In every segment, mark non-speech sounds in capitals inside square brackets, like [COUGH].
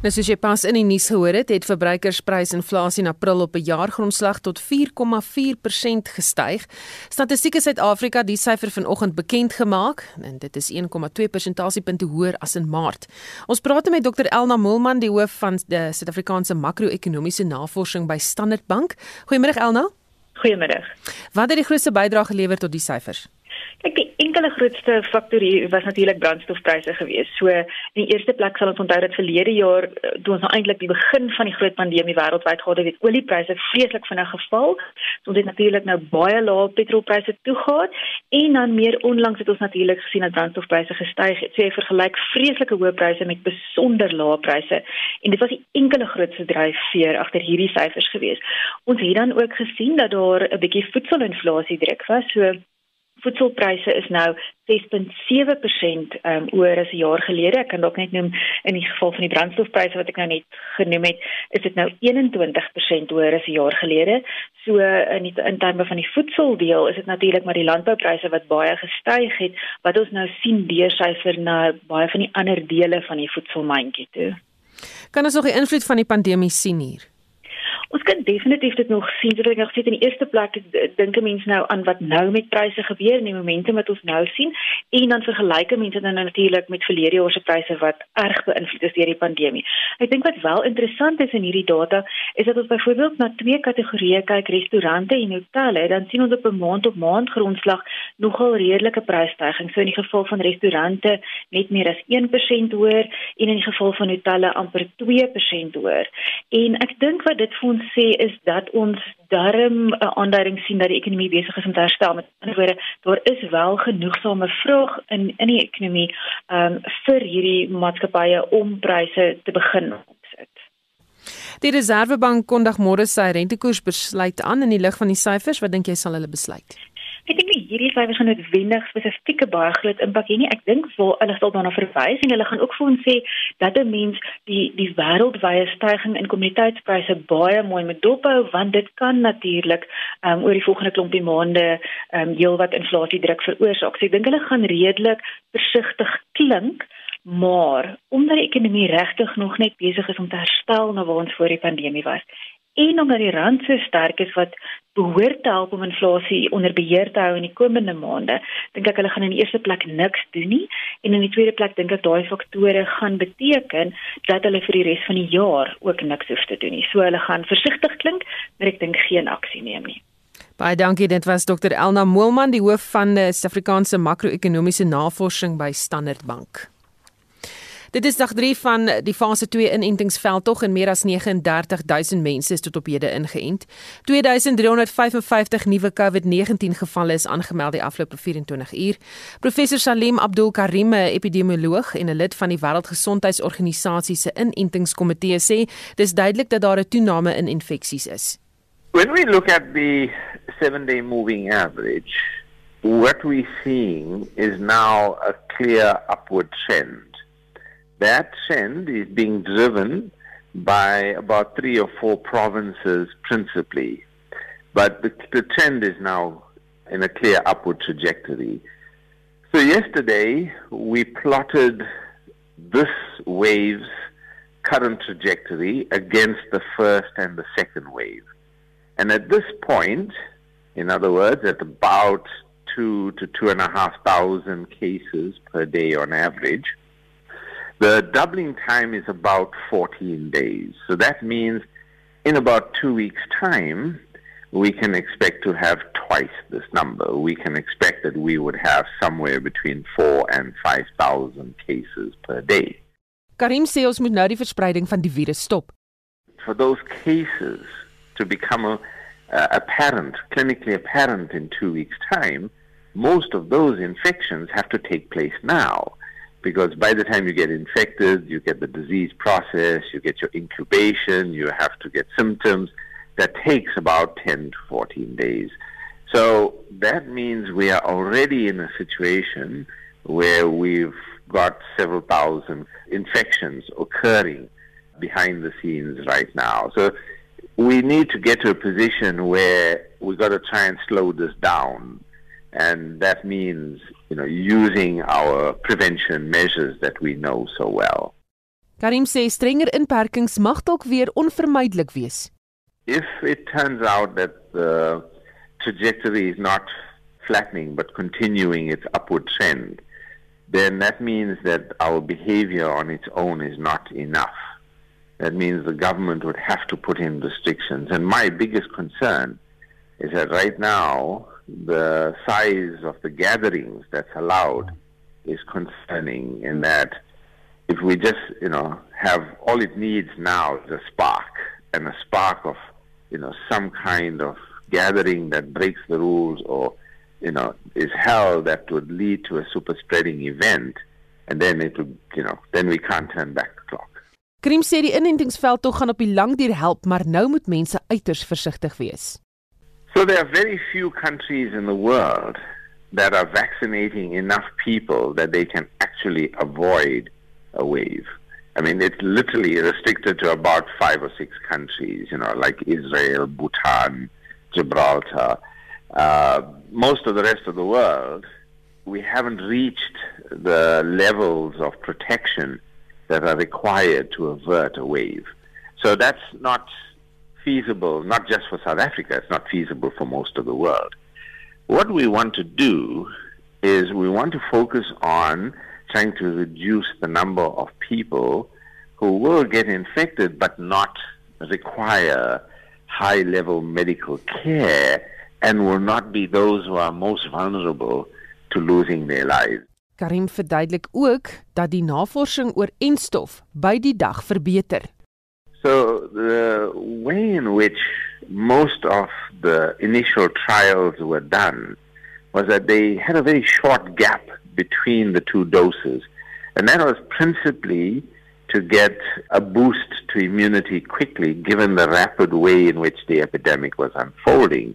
Nou soos jy pas in die nuus gehoor het, het verbruikersprysinflasie in April op 'n jaargrondslag tot 4,4% gestyg. Statistiek Suid-Afrika die syfer vanoggend bekend gemaak en dit is 1,2 persentasiepunte hoër as in Maart. Ons praat met Dr Elna Moelman, die hoof van die Suid-Afrikaanse makro-ekonomiese navorsing by Standard Bank. Goeiemôre Elna. Goeiemôre. Wat het die grootste bydrae gelewer tot die syfers? Kyk, die enkele grootste faktor hier was natuurlik brandstofpryse geweest. So in die eerste plek sal ons onthou dat verlede jaar eh, toe ons nou eintlik die begin van die groot pandemie wêreldwyd gehad het, het oliepryse vreeslik vinnig geval. So ons het natuurlik nou baie lae petrolpryse toegegaan en dan meer onlangs het ons natuurlik gesien dat brandstofpryse gestyg het. So jy vergelyk vreeslike hoë pryse met besonder lae pryse en dit was die enkele grootste dryfveer agter hierdie syfers geweest. Ons het dan ook gesien dat daar 'n bietjie voedselinflasie druk was. So voedselpryse is nou 6.7% um, oor as 'n jaar gelede. Ek kan dalk net noem in die geval van die brandstofpryse wat ek nou net genoem het, is dit nou 21% hoër as 'n jaar gelede. So in die, in terme van die voedseldeel is dit natuurlik maar die landboupryse wat baie gestyg het wat ons nou sien deursyfer na baie van die ander dele van die voedselmandjie toe. Kan ons nog die invloed van die pandemie sien hier? Ons kan definitief dit nog sien. Soos ek nog sê in die eerste plek dink mense nou aan wat nou met pryse gebeur en die momente wat ons nou sien en dan vergelyk mense dan nou natuurlik met verlede jaar se pryse wat erg beïnvloed is deur die pandemie. Ek dink wat wel interessant is in hierdie data is dat ons byvoorbeeld na twee kategorieë kyk, restaurante en hotelle, dan sien ons op 'n maand op maand grondslag nogal redelike prysstygings. So in die geval van restaurante net meer as 1% hoër en in die geval van hotelle amper 2% hoër. En ek dink wat dit vir ons sê is dat ons darm 'n aanduiding sien dat die ekonomie besig is om te herstel. Met ander woorde, daar is wel genoegsame vraag in in die ekonomie um, vir hierdie maatskappye om pryse te begin opsit. Die Reserwebank kondig môre sy rentekoers besluit aan in die lig van die syfers. Wat dink jy sal hulle besluit? Ek dink hierdie syfers gaan noodwendig spesifieke baie groot impak hê nie. Ek dink wel hulle sal daarna verwys en hulle gaan ook vir ons sê dat 'n mens die die wêreldwye stygings in kommoditeitpryse baie mooi moet dophou want dit kan natuurlik um, oor die volgende klompie maande um, heelwat inflasie druk veroorsaak. So ek dink hulle gaan redelik versigtig klink. Maar omdat die ekonomie regtig nog net besig is om te herstel na waar ons voor die pandemie was, en omdat die rand so sterk is wat behoort te help om inflasie onder beheer te hou in die komende maande, dink ek hulle gaan in die eerste plek niks doen nie en in die tweede plek dink ek daai faktore gaan beteken dat hulle vir die res van die jaar ook niks hoef te doen nie. So hulle gaan versigtig klink, maar ek dink geen aksie neem nie. Baie dankie, dit was Dr Elna Moelman, die hoof van die Suid-Afrikaanse makro-ekonomiese navorsing by Standard Bank. Dit is dag 3 van die fase 2 inentingsveldtog en meer as 39000 mense is tot op hede ingeënt. 2355 nuwe COVID-19 gevalle is aangemeld die afgelope 24 uur. Professor Salim Abdul Karim, epidemioloog en 'n lid van die Wêreldgesondheidsorganisasie se inentingskomitee sê, dis duidelik dat daar 'n toename in infeksies is. When we look at the 7-day moving average, what we're seeing is now a clear upward trend. That trend is being driven by about three or four provinces principally. But the, the trend is now in a clear upward trajectory. So yesterday we plotted this wave's current trajectory against the first and the second wave. And at this point, in other words, at about two to two and a half thousand cases per day on average, the doubling time is about 14 days. So that means in about two weeks' time, we can expect to have twice this number. We can expect that we would have somewhere between 4 and 5,000 cases per day. Karim sê ons moet nou die verspreiding van die virus stop. For those cases to become a, uh, apparent, clinically apparent in 2 weeks' time, most of those infections have to take place now because by the time you get infected, you get the disease process, you get your incubation, you have to get symptoms. That takes about 10 to 14 days. So that means we are already in a situation where we've got several thousand infections occurring behind the scenes right now. So we need to get to a position where we've got to try and slow this down and that means you know using our prevention measures that we know so well. Karim sê strenger inperkings mag dalk weer onvermydelik wees. If it turns out that the trajectory is not flattening but continuing its upward trend, then that means that our behavior on its own is not enough. That means the government would have to put in restrictions. And my biggest concern is that right now, the size of the gatherings that's allowed is concerning in that if we just, you know, have all it needs now is a spark and a spark of, you know, some kind of gathering that breaks the rules or you know, is held that would lead to a super spreading event, and then it would, you know, then we can't turn back the clock. Krim sê die inentingsveld tog gaan op die lang duur help, maar nou moet mense uiters versigtig wees. So there are very few countries in the world that are vaccinating enough people that they can actually avoid a wave. I mean, it's literally restricted to about five or six countries, you know, like Israel, Bhutan, Gibraltar. Uh, most of the rest of the world, we haven't reached the levels of protection that are required to avert a wave. So that's not feasible, not just for South Africa, it's not feasible for most of the world. What we want to do is we want to focus on trying to reduce the number of people who will get infected but not require high level medical care and will not be those who are most vulnerable to losing their lives. Karim verduidelik ook dat die navorsing oor enstof by die dag verbeter. So the way in which most of the initial trials were done was that they had a very short gap between the two doses. And that was principally to get a boost to immunity quickly, given the rapid way in which the epidemic was unfolding.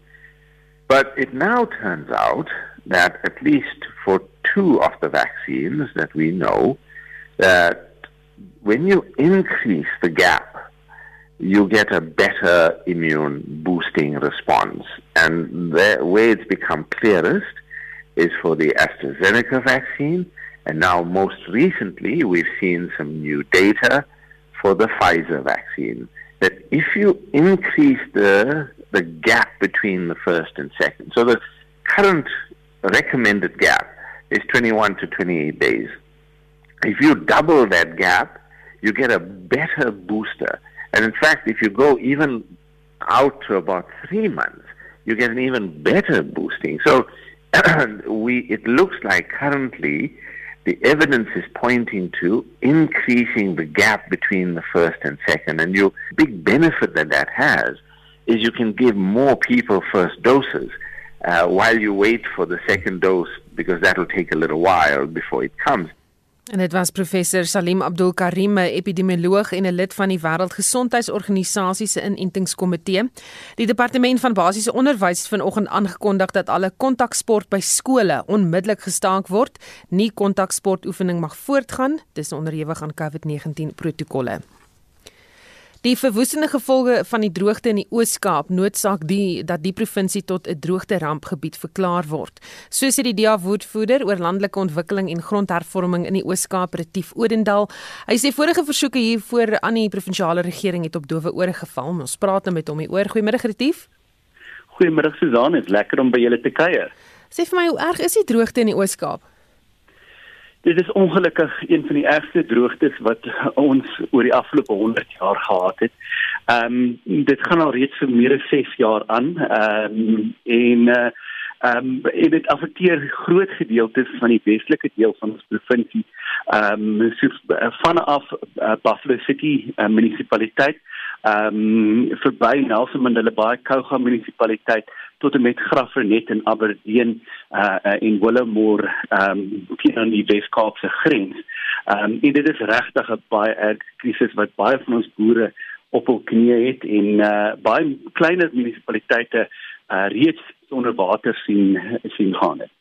But it now turns out that at least for two of the vaccines that we know, that when you increase the gap, you get a better immune boosting response. And the way it's become clearest is for the AstraZeneca vaccine. And now, most recently, we've seen some new data for the Pfizer vaccine. That if you increase the the gap between the first and second. So the current recommended gap is 21 to 28 days. If you double that gap, you get a better booster. And in fact, if you go even out to about three months, you get an even better boosting. So [CLEARS THROAT] we, it looks like currently the evidence is pointing to increasing the gap between the first and second. And your big benefit that that has is you can give more people first doses uh, while you wait for the second dose because that will take a little while before it comes. En dit was professor Salim Abdul Karim, epidemioloog en 'n lid van die Wêreldgesondheidsorganisasie se inentingskomitee. Die departement van basiese onderwys het vanoggend aangekondig dat alle kontaksport by skole onmiddellik gestaak word. Nie kontaksportoefening mag voortgaan, dis onderhewig aan COVID-19 protokolle. Die verwoestende gevolge van die droogte in die Oos-Kaap noodsaak die dat die provinsie tot 'n droogte-rampgebied verklaar word. So sê die DEA woordvoerder oor landelike ontwikkeling en grondhervorming in die Oos-Kaap, Retief Odendal. Hy sê vorige versoeke hiervoor aan die provinsiale regering het op dowe ore geval. Ons praat nou met hom hieroor. Goeiemôre Retief. Goeiemôre Susan, dit is lekker om by julle te kuier. Sê vir my, hoe erg is die droogte in die Oos-Kaap? Dit is ongelukkig een van die ergste droogtes wat ons oor die afgelope 100 jaar gehad het. Ehm um, dit gaan al reeds vir meer as 6 jaar aan. Ehm um, en uh ehm um, dit affekteer groot gedeeltes van die westelike deel van ons provinsie. Ehm um, so vanaf uh, Buffalo City uh, munisipaliteit ehm um, verby Nelson Mandela Bay Kouga munisipaliteit tot en met Graafrenet en Aberdeen uh, uh en Willowmore ehm um, teen aan die Wes-Kaapse grens. Um, en dit is regtig 'n baie erg krisis wat baie van ons boere op hul knieë het en uh baie kleiner munisipaliteite uh reeds onder water sien sien gaan. Het.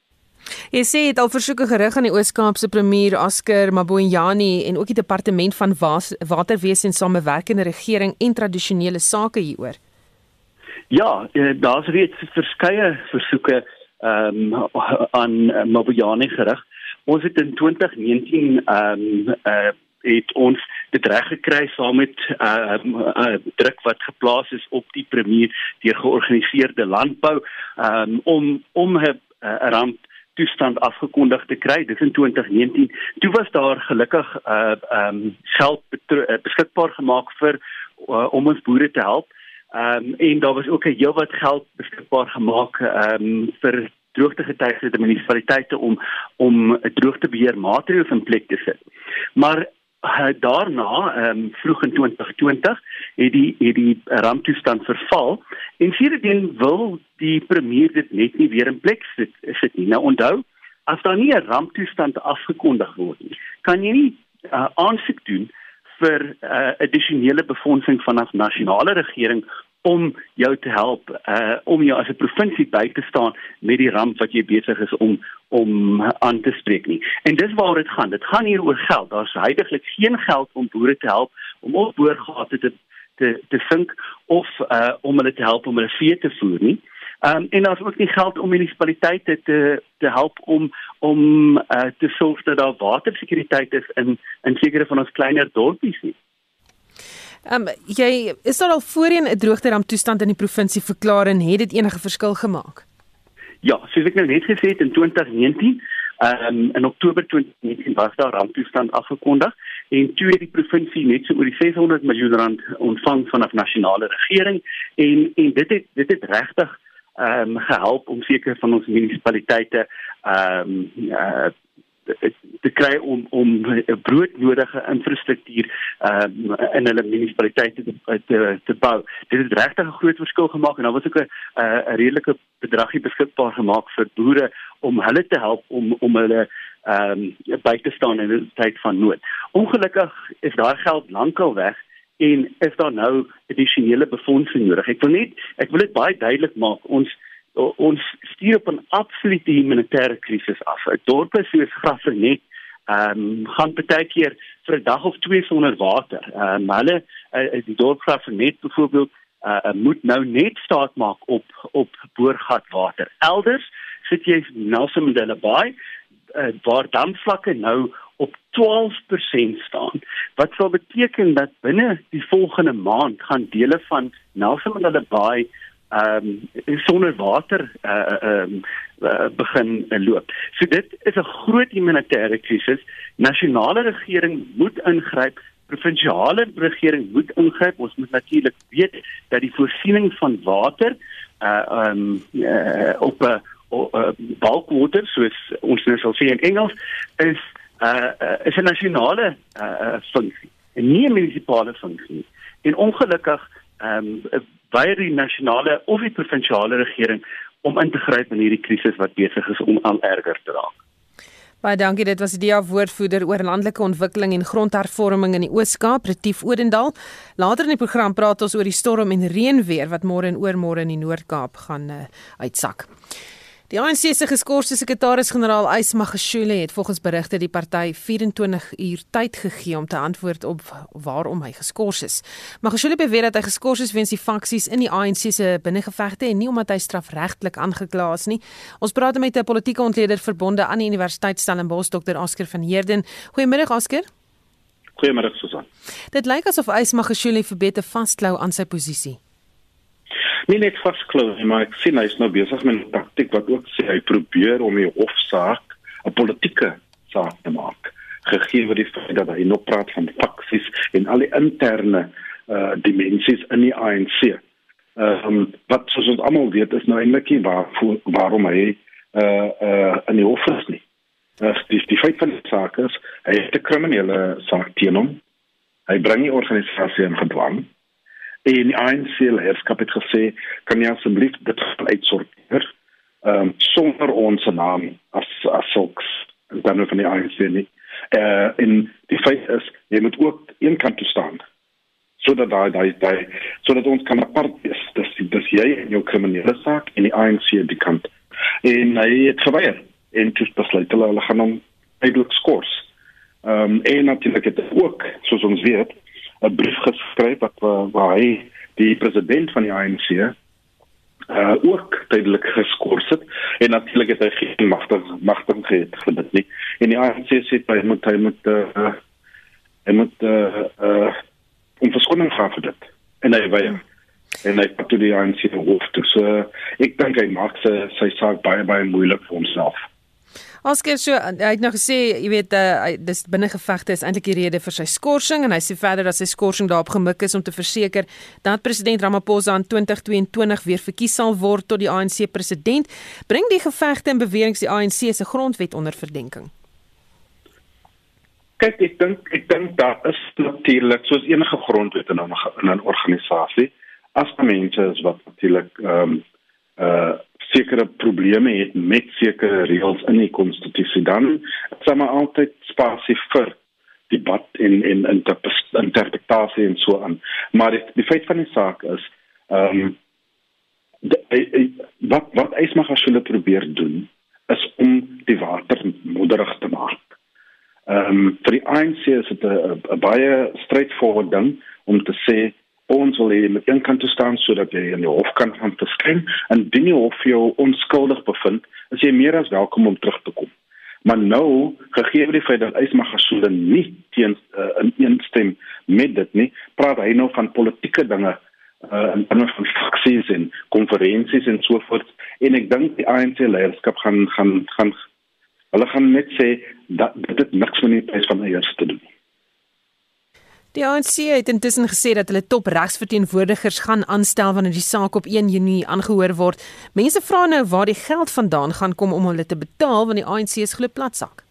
Jy sê dit al versoeke gerig aan die Oos-Kaapse premier Oscar Mabonyani en ook die departement van waterwese en samewerkende regering en tradisionele sake hieroor. Ja, eh, daar's reeds verskeie versoeke ehm um, aan Mabuyane gerig. Ons het in 2019 ehm um, uh het ons dit reg gekry saam met 'n uh, uh, druk wat geplaas is op die premier deur georganiseerde landbou um, om om 'n ramp toestand afgekondig te kry. Dis in 2019 toe was daar gelukkig uh um geld beskikbaar gemaak vir uh, om ons boere te help um en daar was ook 'n heelwat geld beskikbaar gemaak um vir droogtegetuies te munisipaliteite om om 'n droogtebeheer maatreëls in plek te sit. Maar uh, daarna, ehm um, vroeg in 2020, het die het die ramptoestand verval en sedertdien wil die premier dit net nie weer in plek sit sit nie. Nou onthou, as daar nie 'n ramptoestand afgekondig word nie, kan jy nie uh, aansoek doen vir 'n uh, addisionele befondsing vanaf nasionale regering om jou te help uh om jou as 'n provinsie by te staan met die ramp wat jy besig is om om aan te spreek nie. En dis waaroor dit gaan. Dit gaan hier oor geld. Daar's heidaglik geen geld om boere te help om op boergate te te te sink of uh om hulle te help om hulle vee te voer nie. Um en daar's ook nie geld om munisipaliteite te te help om om uh te sorg dat daar watersekuriteit is in in sekere van ons kleiner dorpies nie. Ehm um, jy is daar al voorheen 'n droogteramp toestand in die provinsie verklaar en het dit enige verskil gemaak? Ja, soos ek nou net gesê het in 2019, ehm um, in Oktober 2019 was daar ramptoestand afgekondig en toe het die provinsie net so oor die 600 miljoen rand ontvang vanaf nasionale regering en en dit het dit het regtig ehm um, gehelp om seker van ons munisipaliteite ehm um, uh, te kry om om broodnodige infrastruktuur um, in hulle munisipaliteite te, te te bou. Dit het regtig 'n groot verskil gemaak en daar was ook 'n 'n redelike bedragie beskikbaar gemaak vir boere om hulle te help om om hulle ehm um, by te staan in 'n tyd van nood. Ongelukkig is daai geld lankal weg en is daar nou addisionele befondsing nodig. Ek wil net ek wil dit baie duidelik maak. Ons ons stuur op 'n absolute humanitêre krisis af. 'n Dorp soos Graafrenet ehm um, gaan baie keer vir 'n dag of twee sonder water. Ehm um, hulle uh, die dorp Graafrenet byvoorbeeld uh, moet nou net staat maak op op boorgatwater. Elders sit jy Nelson Mandela Bay uh, waar damvlakke nou op 12% staan. Wat sal beteken dat binne die volgende maand gaan dele van Nelson Mandela Bay ehm um, sonder water uh ehm uh, uh, begin uh, loop. So dit is 'n groot humanitêre krisis. Nasionale regering moet ingryp, provinsiale regering moet ingryp. Ons moet natuurlik weet dat die voorsiening van water uh ehm um, uh, op 'n uh, bulkwater soos ons nou sal sê in Engels is uh, uh is 'n nasionale uh funksie en nie 'n munisipale funksie. En ongelukkig ehm um, weier die nasionale of die provinsiale regering om in te gryp in hierdie krisis wat besig is om al erger te raak. Baie dankie, dit was die DEA woordvoerder oor landelike ontwikkeling en grondhervorming in die Oos-Kaap, Retief Odendaal. Later in die program praat ons oor die storm en reënweer wat môre en oormôre in die Noord-Kaap gaan uh, uitsak. Die ANC se geskorste sekretaris-generaal Ys Magashule het volgens berigte die party 24 uur tyd gegee om te antwoord op waarom hy geskort is. Magashule beweer dat hy geskort is weens die faksies in die ANC se binnengevegte en nie omdat hy strafregtelik aangekla is nie. Ons praat met 'n politieke ontleder verbonde aan die Universiteit Stellenbosch, Dr. Oscar van Heerden. Goeiemôre Oscar. Goeiemôre Susan. Dit lyk asof Ys Magashule verbeter vasklou aan sy posisie nie net vasklou nie, maar ek sien hy's nou besig met 'n taktik wat ook sê hy probeer om die hofsaak 'n politieke saak te maak. Gegee word die feit dat hy nog praat van faksies en al die interne uh dimensies in die ANC. Ehm um, wat soos ons almal weet is nou eintlik nie waar waarom hy uh uh in die hof is nie. Uh, die die feit van die saak is hy het 'n kriminele saak teen hom. Hy bring die organisasie in gedwang en die ANC leierskap het gesê kan jy asseblief dit uitsorteer ehm um, sonder ons naam as as sulks en dan van die ANC nie. Eh uh, in die feit is jy moet ook een kant toe staan sodat daai daai daai sodat ons kan apart is dis dis jy en jou kriminele saak en die ANC die kant en hy het geweier en toe besluit hulle hulle gaan hom eintlik skors. Ehm um, en natuurlik het ook soos ons weet 'n brief geskryf wat waar hy die president van die ANC uh ook tydelik geskort het en natuurlik het hy geen magte magte gehad vir dit nie. En die ANC sê hy moet hy moet uh Hy moet uh uh verskoning vra vir dit. En hy weier. En hy het toe die ANC hoof toe. So ek dink hy maak sy sy saak baie baie moeilik vir homself. Oscar so hy het nou gesê, jy weet, uh, dis binne gevegte is eintlik die rede vir sy skorsing en hy sê verder dat sy skorsing daarop gemik is om te verseker dat president Ramaphosa in 2022 weer verkies sal word tot die ANC president. Bring die gevegte en beweringe die ANC se grondwet onder verdenking. Kyk, ek dink ek dink daar is natuurlik soos enige grondwet in 'n in 'n organisasie as mense is wat natuurlik ehm um, uh sekere probleme het met sekere reëls in die konstitusie dan sal maar altyd spasie vir debat en en interpretasie en so aan maar die, die feit van die saak is ehm um, wat wat Esmaga hulle probeer doen is om die water modderig te maak. Ehm um, vir die ANC is dit 'n baie straightforward ding om te sê ons wil hê met een kant te staan sodat jy in die hof kan gaan verskyn en dien die hof jou onskuldig bevind, is jy meer as welkom om terug te kom. Maar nou, gegee die feit dat Ysmagasule nie teen uh, in eenstem met dit nie, praat hy nou van politieke dinge uh, in terme van faksies en konferensies en so voort en ek dink die ANC leierskap gaan gaan gaan hulle gaan net sê dat dit niks met die prys van eiers te doen nie. Die ANC het intussen gesê dat hulle top regsverteenwoordigers gaan aanstel wanneer die saak op 1 Junie aangehoor word. Mense vra nou waar die geld vandaan gaan kom om hulle te betaal want die ANC is glo platsak.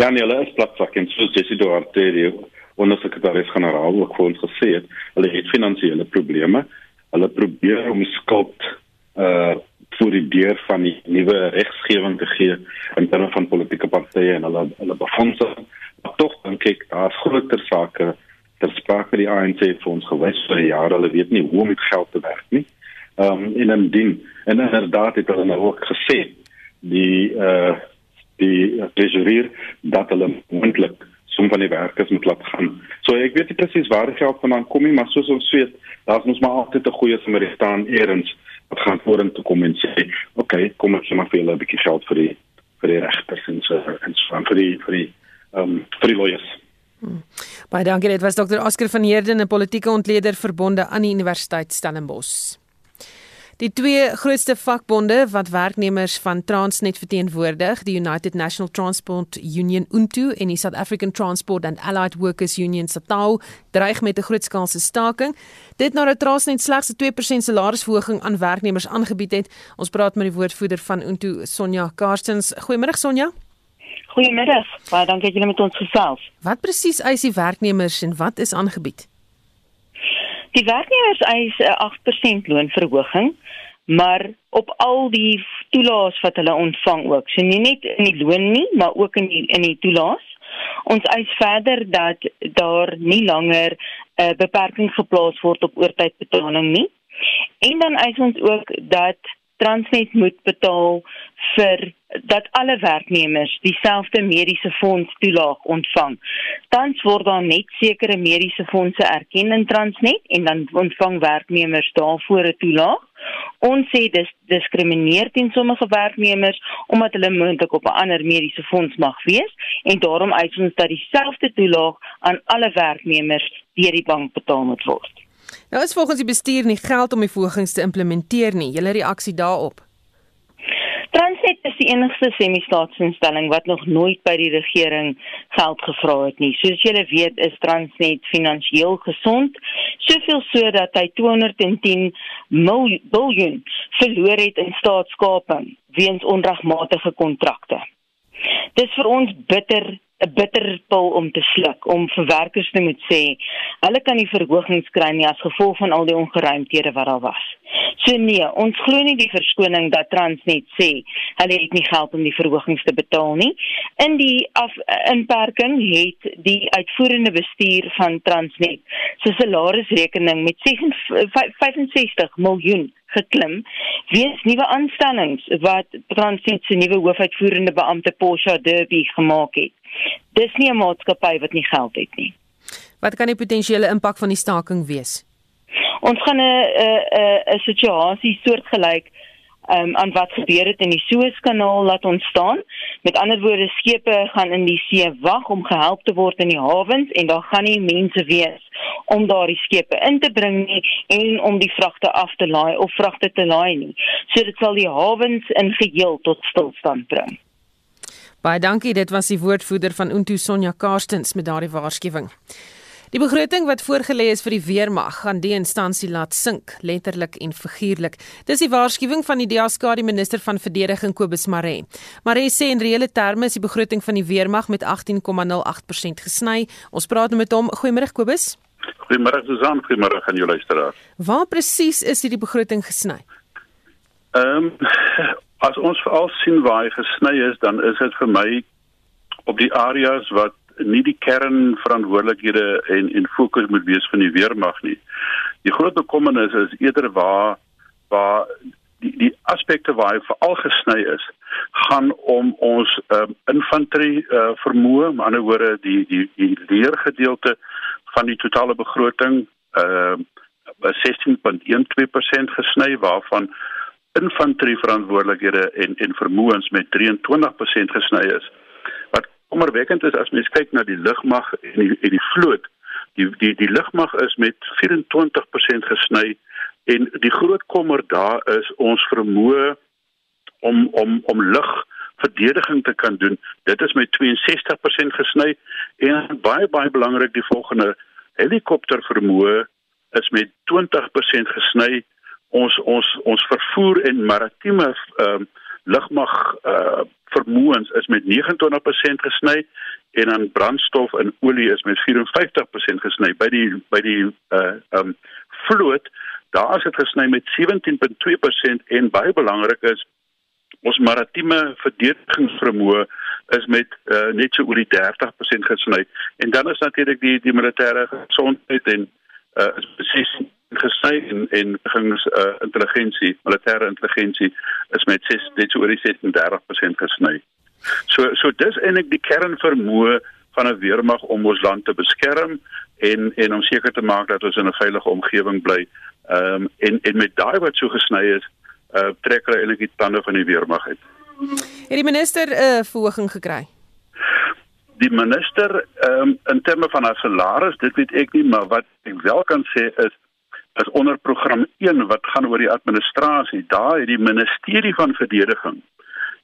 Ja, nee, hulle is platsak en soos Jessie Duarte die ondersekretaris-generaal ook vir ons gesê het, hulle het finansiële probleme. Hulle probeer om skuld uh vir die deur van die nuwe regsgewing te gee in terme van politieke partye en hulle hulle befondsing tog dink ek daar's groter sake ter sprake die ANC vir ons gewys vir jare. Hulle weet nie hoe om met geld te werk nie. Ehm um, en dan dien en inderdaad het hulle nou ook gesê die eh uh, die treasurer dat hulle moontlik som van die werkers moet laat gaan. So ek weet nie presies waar die geld vandaan kom nie, maar soos ons weet, daar's ons maar altyd 'n goeie Samaritaan eerens wat gaan vorentoe kom en sê, "Oké, okay, kom ek sommer vir julle 'n bietjie geld vir die vir die regters en so en so vir die vir die um vir die lawyers. Hmm. Baie dankie. Dit was Dr. Oscar van Heerden, 'n politieke ontleder verbonde aan die Universiteit Stellenbosch. Die twee grootste vakbonde wat werknemers van Transnet verteenwoordig, die United National Transport Union UNTU en die South African Transport and Allied Workers Union SATAW, dreig met 'n grootskaalse staking. Dit nadat Transnet slegs 'n 2% salarisverhoging aan werknemers aangebied het. Ons praat met die woordvoerder van UNTU, Sonja Karstens. Goeiemôre Sonja. Goeiemiddag. Baie dankie dat julle met ons gesels. Wat presies eis die werknemers en wat is aangebied? Die werknemers eis 'n 8% loonverhoging, maar op al die toelaas wat hulle ontvang ook. So nie net in die loon nie, maar ook in die in die toelaas. Ons eis verder dat daar nie langer 'n uh, beperking geplaas word op oortydbetaling nie. En dan eis ons ook dat Transnet moet betaal vir dat alle werknemers dieselfde mediese fonds toelaag ontvang. Tans word daar net sekere mediese fondse erken in Transnet en dan ontvang werknemers daarvoor 'n toelaag. Ons sê dis diskrimineer teen sommige werknemers omdat hulle moontlik op 'n ander mediese fonds mag wees en daarom eis ons dat dieselfde toelaag aan alle werknemers deur die bank betaal moet word. Nou is volgens die bestuur nie geld om die verhogings te implementeer nie. Julle reaksie daarop? Transnet is die enigste semi-staatsinstelling wat nog nooit by die regering geld gevra het nie. Soos julle weet, is Transnet finansiëel gesond, soveel so dat hy 210 miljard verloor het in staatskaping weens onregmatige kontrakte. Dis vir ons bitter 'n bitter pil om te sluk om vir werkers te moet sê hulle kan nie verhogings kry nie as gevolg van al die ongeruimthede wat daar was. So nee, ons glo nie die verskoning dat Transnet sê hulle het nie geld om die verhogings te betaal nie. In die af, inperking het die uitvoerende bestuur van Transnet se salarisrekening met 65 miljoen geklim weens nuwe aanstellings wat Transnet se nuwe hoofuitvoerende beampte Porsche Derby gemaak het. Dis nie 'n maatskappy wat nie geld het nie. Wat kan die potensiële impak van die staking wees? Ons gaan 'n 'n 'n situasie soortgelyk um, aan wat gebeur het in die Suezkanaal laat ontstaan. Met ander woorde, skepe gaan in die see wag om gehelp te word in die hawens en daar gaan nie mense wees om daardie skepe in te bring nie en om die vragte af te laai of vragte te laai nie. So dit sal die hawens in geheel tot stilstand bring. Baie dankie, dit was die woordvoerder van Untu Sonja Karstens met daardie waarskuwing. Die begroting wat voorgelê is vir die weermag gaan die instansie laat sink, letterlik en figuurlik. Dis die waarskuwing van die DASK die minister van verdediging Kobus Maree. Maree sê in reële terme is die begroting van die weermag met 18,08% gesny. Ons praat nou met hom. Goeiemôre Kobus. Goeiemôre Susan, goeiemôre aan jou luisteraars. Waar presies is hierdie begroting gesny? Ehm um, as ons veral sien waar hy gesny is, dan is dit vir my op die areas wat nie die kernverantwoordelikhede en en fokus moet wees van die weermag nie. Die groot bekommernis is eerder waar waar die die aspekte waar veral gesny is gaan om ons um, infanterie uh, vermoë, met ander woorde die die die leergedeelte van die totale begroting uh 16.12% gesny waarvan infanterie verantwoordelikhede en en vermoëns met 23% gesny is kommerwekkend is as mens kyk na die lugmag en die en die vloot. Die die die lugmag is met 24% gesny en die groot kommer daar is ons vermoë om om om lug verdediging te kan doen. Dit is met 62% gesny en baie baie belangrik die volgende helikopter vermoë is met 20% gesny. Ons ons ons vervoer en maritieme ehm uh, lugmag uh vermoëns is met 29% gesny en dan brandstof en olie is met 54% gesny. By die by die uh um vloot daar is dit gesny met 17.2% en baie belangrik is ons maritieme verdedigingsvermoë is met uh, net so oor die 30% gesny. En dan is natuurlik die die militêre gesondheid en uh is presies gesny en en gings uh, intelligensie, militêre intelligensie is met 6 net so oor die 36% gesny. So so dis eintlik die kernvermoë van 'n weermag om ons land te beskerm en en om seker te maak dat ons in 'n veilige omgewing bly. Ehm um, en en met daai wat so gesny is, uh trek hulle eintlik die tande van die weermag uit. Het die minister 'n uh, verhoging gekry? Die minister ehm um, in terme van haar salaris, dit weet ek nie, maar wat ek wel kan sê is is onder program 1 wat gaan oor die administrasie. Daar het die ministerie van verdediging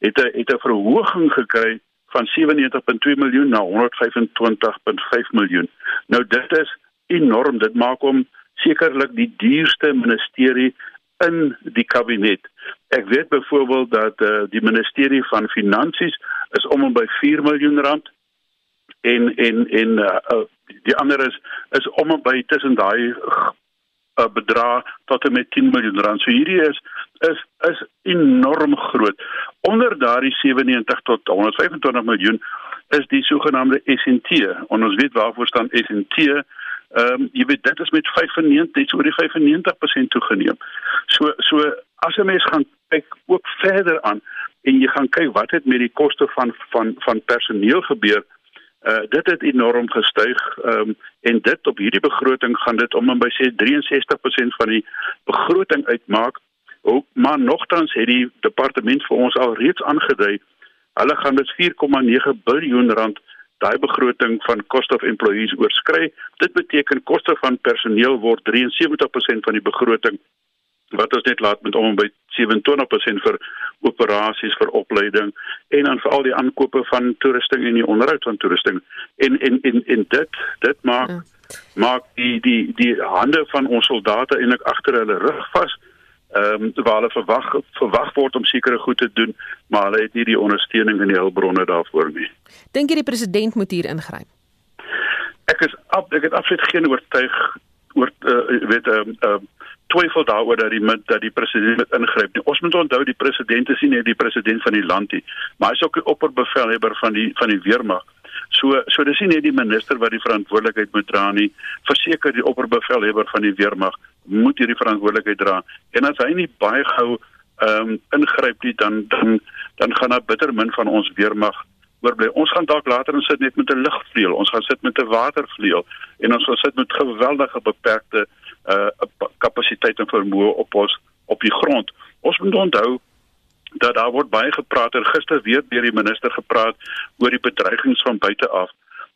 het 'n het 'n verhoging gekry van 97.2 miljoen na 125.5 miljoen. Nou dit is enorm. Dit maak hom sekerlik die duurste ministerie in die kabinet. Ek weet byvoorbeeld dat uh, die ministerie van finansies is om en by 4 miljoen rand en en en uh, uh, die ander is is om en by tussen daai uh, bedrag tot en met 10 miljoen rand. So hierdie is is is enorm groot. Onder daardie 97 tot 125 miljoen is die sogenaamde SNT. En ons weet waarvoor staan SNT. Ehm um, jy weet dit is met 95 net oor die 95% toegeneem. So so as 'n mens gaan kyk ook verder aan en jy gaan kyk wat het met die koste van van van personeel gebeur Uh dit het enorm gestyg. Ehm um, en dit op hierdie begroting gaan dit om en by sê 63% van die begroting uitmaak. Ook maar nogtans het die departement vir ons al reeds aangedui hulle gaan dit 4,9 miljard rand daai begroting van cost of employees oorskry. Dit beteken koste van personeel word 73% van die begroting wat ons net laat met om by 27% vir operasies vir opleiding en dan vir al die aankope van toerusting en die onderhoud van toerusting en en en en dit dit maak ja. maak die die die hande van ons soldate eintlik agter hulle rug vas ehm um, waar hulle verwag verwag word om sekere goed te doen maar hulle het nie die ondersteuning en die hulpbronne daarvoor nie. Dink jy die president moet hier ingryp? Ek is ab, ek het absoluut geen oortuig oor uh, weet ehm uh, uh, twyfel daaroor dat die dat die president moet ingryp nie. Ons moet onthou die president is nie net die president van die land nie, maar hy is ook die opperbevelhebber van die van die weermag. So so dis nie net die minister wat die verantwoordelikheid moet dra nie. Verseker die opperbevelhebber van die weermag moet hierdie verantwoordelikheid dra. En as hy nie baie gou ehm um, ingryp nie dan dan dan gaan daar bitter min van ons weermag oorbly. Ons gaan dalk later ons sit net met 'n lugvleuel, ons gaan sit met 'n watervleuel en ons gaan sit met geweldige beperkte uh kapasiteit en vermoë op ons op die grond. Ons moet onthou dat daar word baie gepraat en gister weer deur die minister gepraat oor die bedreigings van buite af.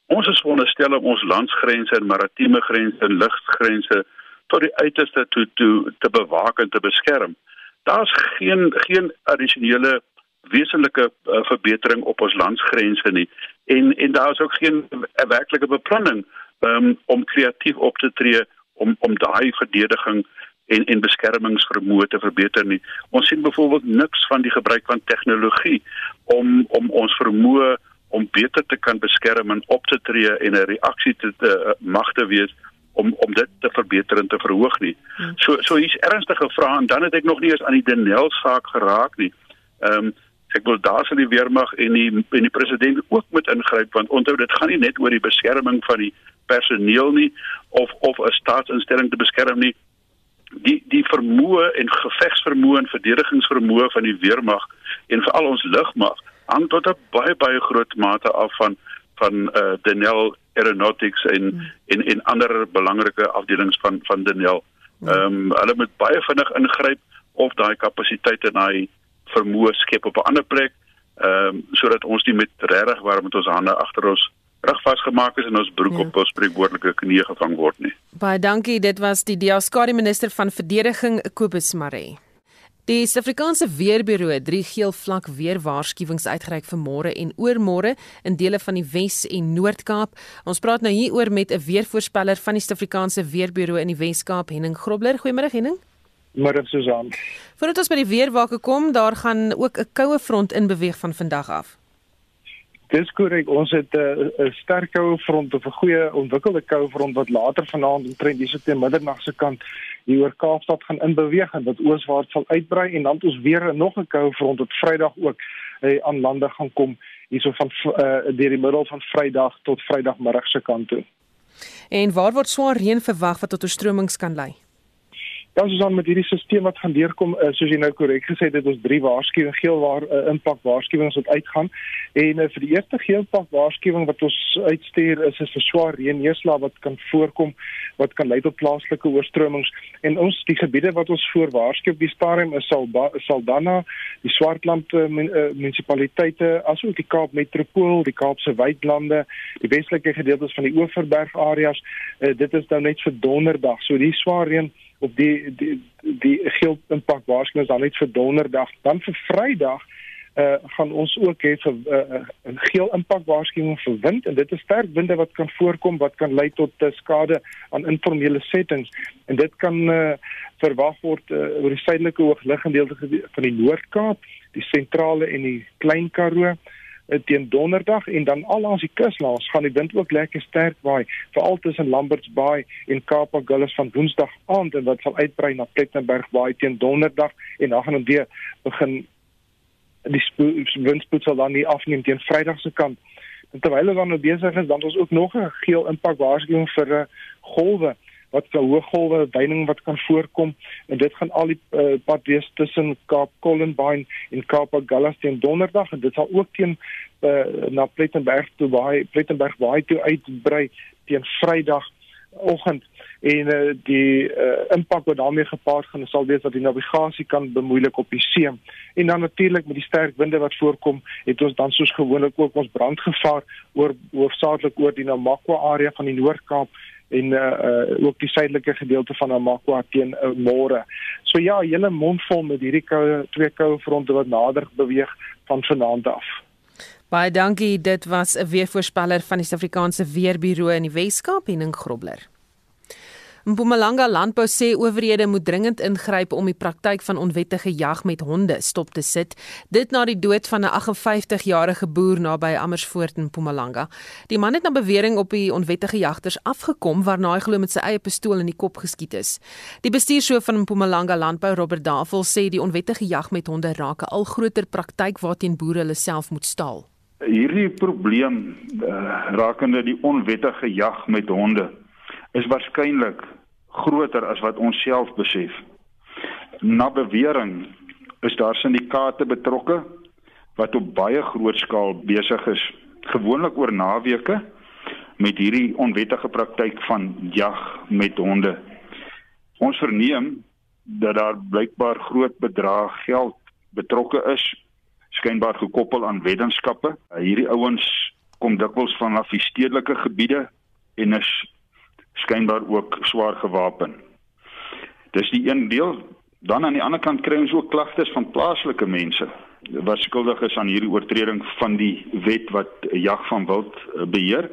Ons is veronderstel om ons landsgrense en maritieme grense en luggrense tot die uiterste toe toe te bewaak en te beskerm. Daar's geen geen addisionele wesenlike uh, verbetering op ons landsgrense nie en en daar is ook geen uh, werklike beplanning um, om kreatief op te tree om om daai verdediging en en beskermingsvermoë te verbeter nie. Ons sien byvoorbeeld niks van die gebruik van tegnologie om om ons vermoë om beter te kan beskerm en op te tree en 'n reaksie te, te uh, mag te wees om om dit te verbeter en te verhoog nie. Hmm. So so hier's ernstige vrae en dan het ek nog nie eens aan die Denel saak geraak nie. Ehm um, ek wil daar sien die weermag en die en die president ook moet ingryp want onthou dit gaan nie net oor die beskerming van die personeel nie of of 'n staatsinstelling te beskerm nie die die vermoë en gevegsvermoë en verdedigingsvermoë van die weermag en veral ons lugmag hang tot 'n baie baie groot mate af van van eh uh, Denel Aeronautics en hmm. en en ander belangrike afdelings van van Denel. Hmm. Ehm um, hulle moet baie vinnig ingryp of daai kapasiteit en daai vermoë skep op 'n ander plek ehm um, sodat ons nie met regtig warm met ons hande agter ons rug vasgemaak is en ons broek ja. op ons spreekwoordelike knieë gevang word nie. Baie dankie, dit was die Diaskari minister van verdediging Kobus Maree. Die Suid-Afrikaanse Weerbureau het drie geel vlak weer waarskuwings uitgereik vir môre en oormôre in dele van die Wes en Noord-Kaap. Ons praat nou hieroor met 'n weervoorspeller van die Suid-Afrikaanse Weerbureau in die Wes-Kaap, Henning Grobler. Goeiemôre Henning. Môre Susan. Voordat ons by die weerwake kom, daar gaan ook 'n koue front in beweeg van vandag af. Dis korrek. Ons het 'n uh, 'n sterk koue front of 'n goeie ontwikkelde koue front wat later vanaand omtrent hier so teen middernag se kant hier oor Kaapstad gaan inbeweeg en wat ooswaarts sal uitbrei en dan ons weer nog 'n koue front wat Vrydag ook uh, aan lande gaan kom hierso van uh, deur die middel van Vrydag tot Vrydagmiddag se kant toe. En waar word swaar reën verwag wat tot oorstromings kan lei? Dan soos dan met hierdie stelsel wat gaan deurkom, uh, soos jy nou korrek gesê het, dit is drie waarskuwings, geel waar uh, impak waarskuwings wat uitgaan. En uh, vir die eerste geel impak waarskuwing wat ons uitstuur is is 'n swaar reën neerslag wat kan voorkom wat kan lei tot plaaslike oorstromings. En ons die gebiede wat ons voor waarsku op die stadium is sal Saldanha, die Swartland uh, munisipaliteite, asook die Kaap Metropool, die Kaapse Wydlande, die westelike gedeeltes van die Oeverberg areas. Uh, dit is nou net vir donderdag. So die swaar reën op die die die geel impak waarskuwings dan net vir donderdag. Dan vir vrydag uh gaan ons ook hê 'n uh, uh, geel impak waarskuwing vir wind. En dit is sterk winde wat kan voorkom wat kan lei tot uh, skade aan informele settings. En dit kan uh, verwag word uh, oor die suidelike hoogliggende gedeelte van die Noord-Kaap, die sentrale en die Klein Karoo. Eh, teen donderdag en dan al langs die kuslangs gaan die wind ook lekker sterk waai veral tussen Lamberts Bay en Kaap Agulhas van woensdag aand en wat sal uitbrei na Plettenberg Bay teen donderdag en dan gaan dit weer begin die windspoed sal dan nie afneem teen Vrydag se kant. En terwyl hulle dan nou besig is dan ons ook nog 'n geel impak waarskuwing vir uh, golwe wat se hooggolwe duining wat kan voorkom. En dit gaan al die uh, pad wees tussen Kaap Collenbine en Kaap Agulhas teen donderdag. En dit sal ook teen uh, na Plettenberg toe waai Plettenberg waai toe uitbrei teen Vrydag oggend en uh, die uh, impak wat daarmee gepaard gaan sal wees dat die navigasie kan bemoeilik op die see. En dan natuurlik met die sterk winde wat voorkom, het ons dan soos gewoonlik ook ons brandgevaar oor hoofsaaklik oor die Namakwa area van die Noord-Kaap en uh, uh ook die suidelike gedeelte van Namakwa teen uh, môre. So ja, hele mond vol met hierdie koue twee koue fronte wat nader beweeg van vanaand af. Baie dankie. Dit was 'n weervoorspeller van die Suid-Afrikaanse Weerbureau in die Wes-Kaap, Henning Grobler. Mpumalanga Landbou sê owerhede moet dringend ingryp om die praktyk van onwettige jag met honde stop te sit. Dit na die dood van 'n 58-jarige boer naby Amersfoort in Mpumalanga. Die man het na bewering op die onwettige jagters afgekom waarna hy glo met sy eie pistool in die kop geskiet is. Die bestuurshoof van Mpumalanga Landbou, Robert Davel, sê die onwettige jag met honde raak 'n al groter praktyk waarteen boere hulle self moet staal. Hierdie probleem uh, rakende die onwettige jag met honde is waarskynlik groter as wat ons self besef. Na bewering is daar syndikaate betrokke wat op baie groot skaal besig is, gewoonlik oor naweke met hierdie onwettige praktyk van jag met honde. Ons verneem dat daar blykbaar groot bedrag geld betrokke is, skynbaar gekoppel aan weddenskappe. Hierdie ouens kom dikwels vanaf die stedelike gebiede en is skynbaar ook swaar gewapen. Dis die een deel. Dan aan die ander kant kry ons ook klagtes van plaaslike mense wat skuldig is aan hierdie oortreding van die wet wat jag van wild eh, beheer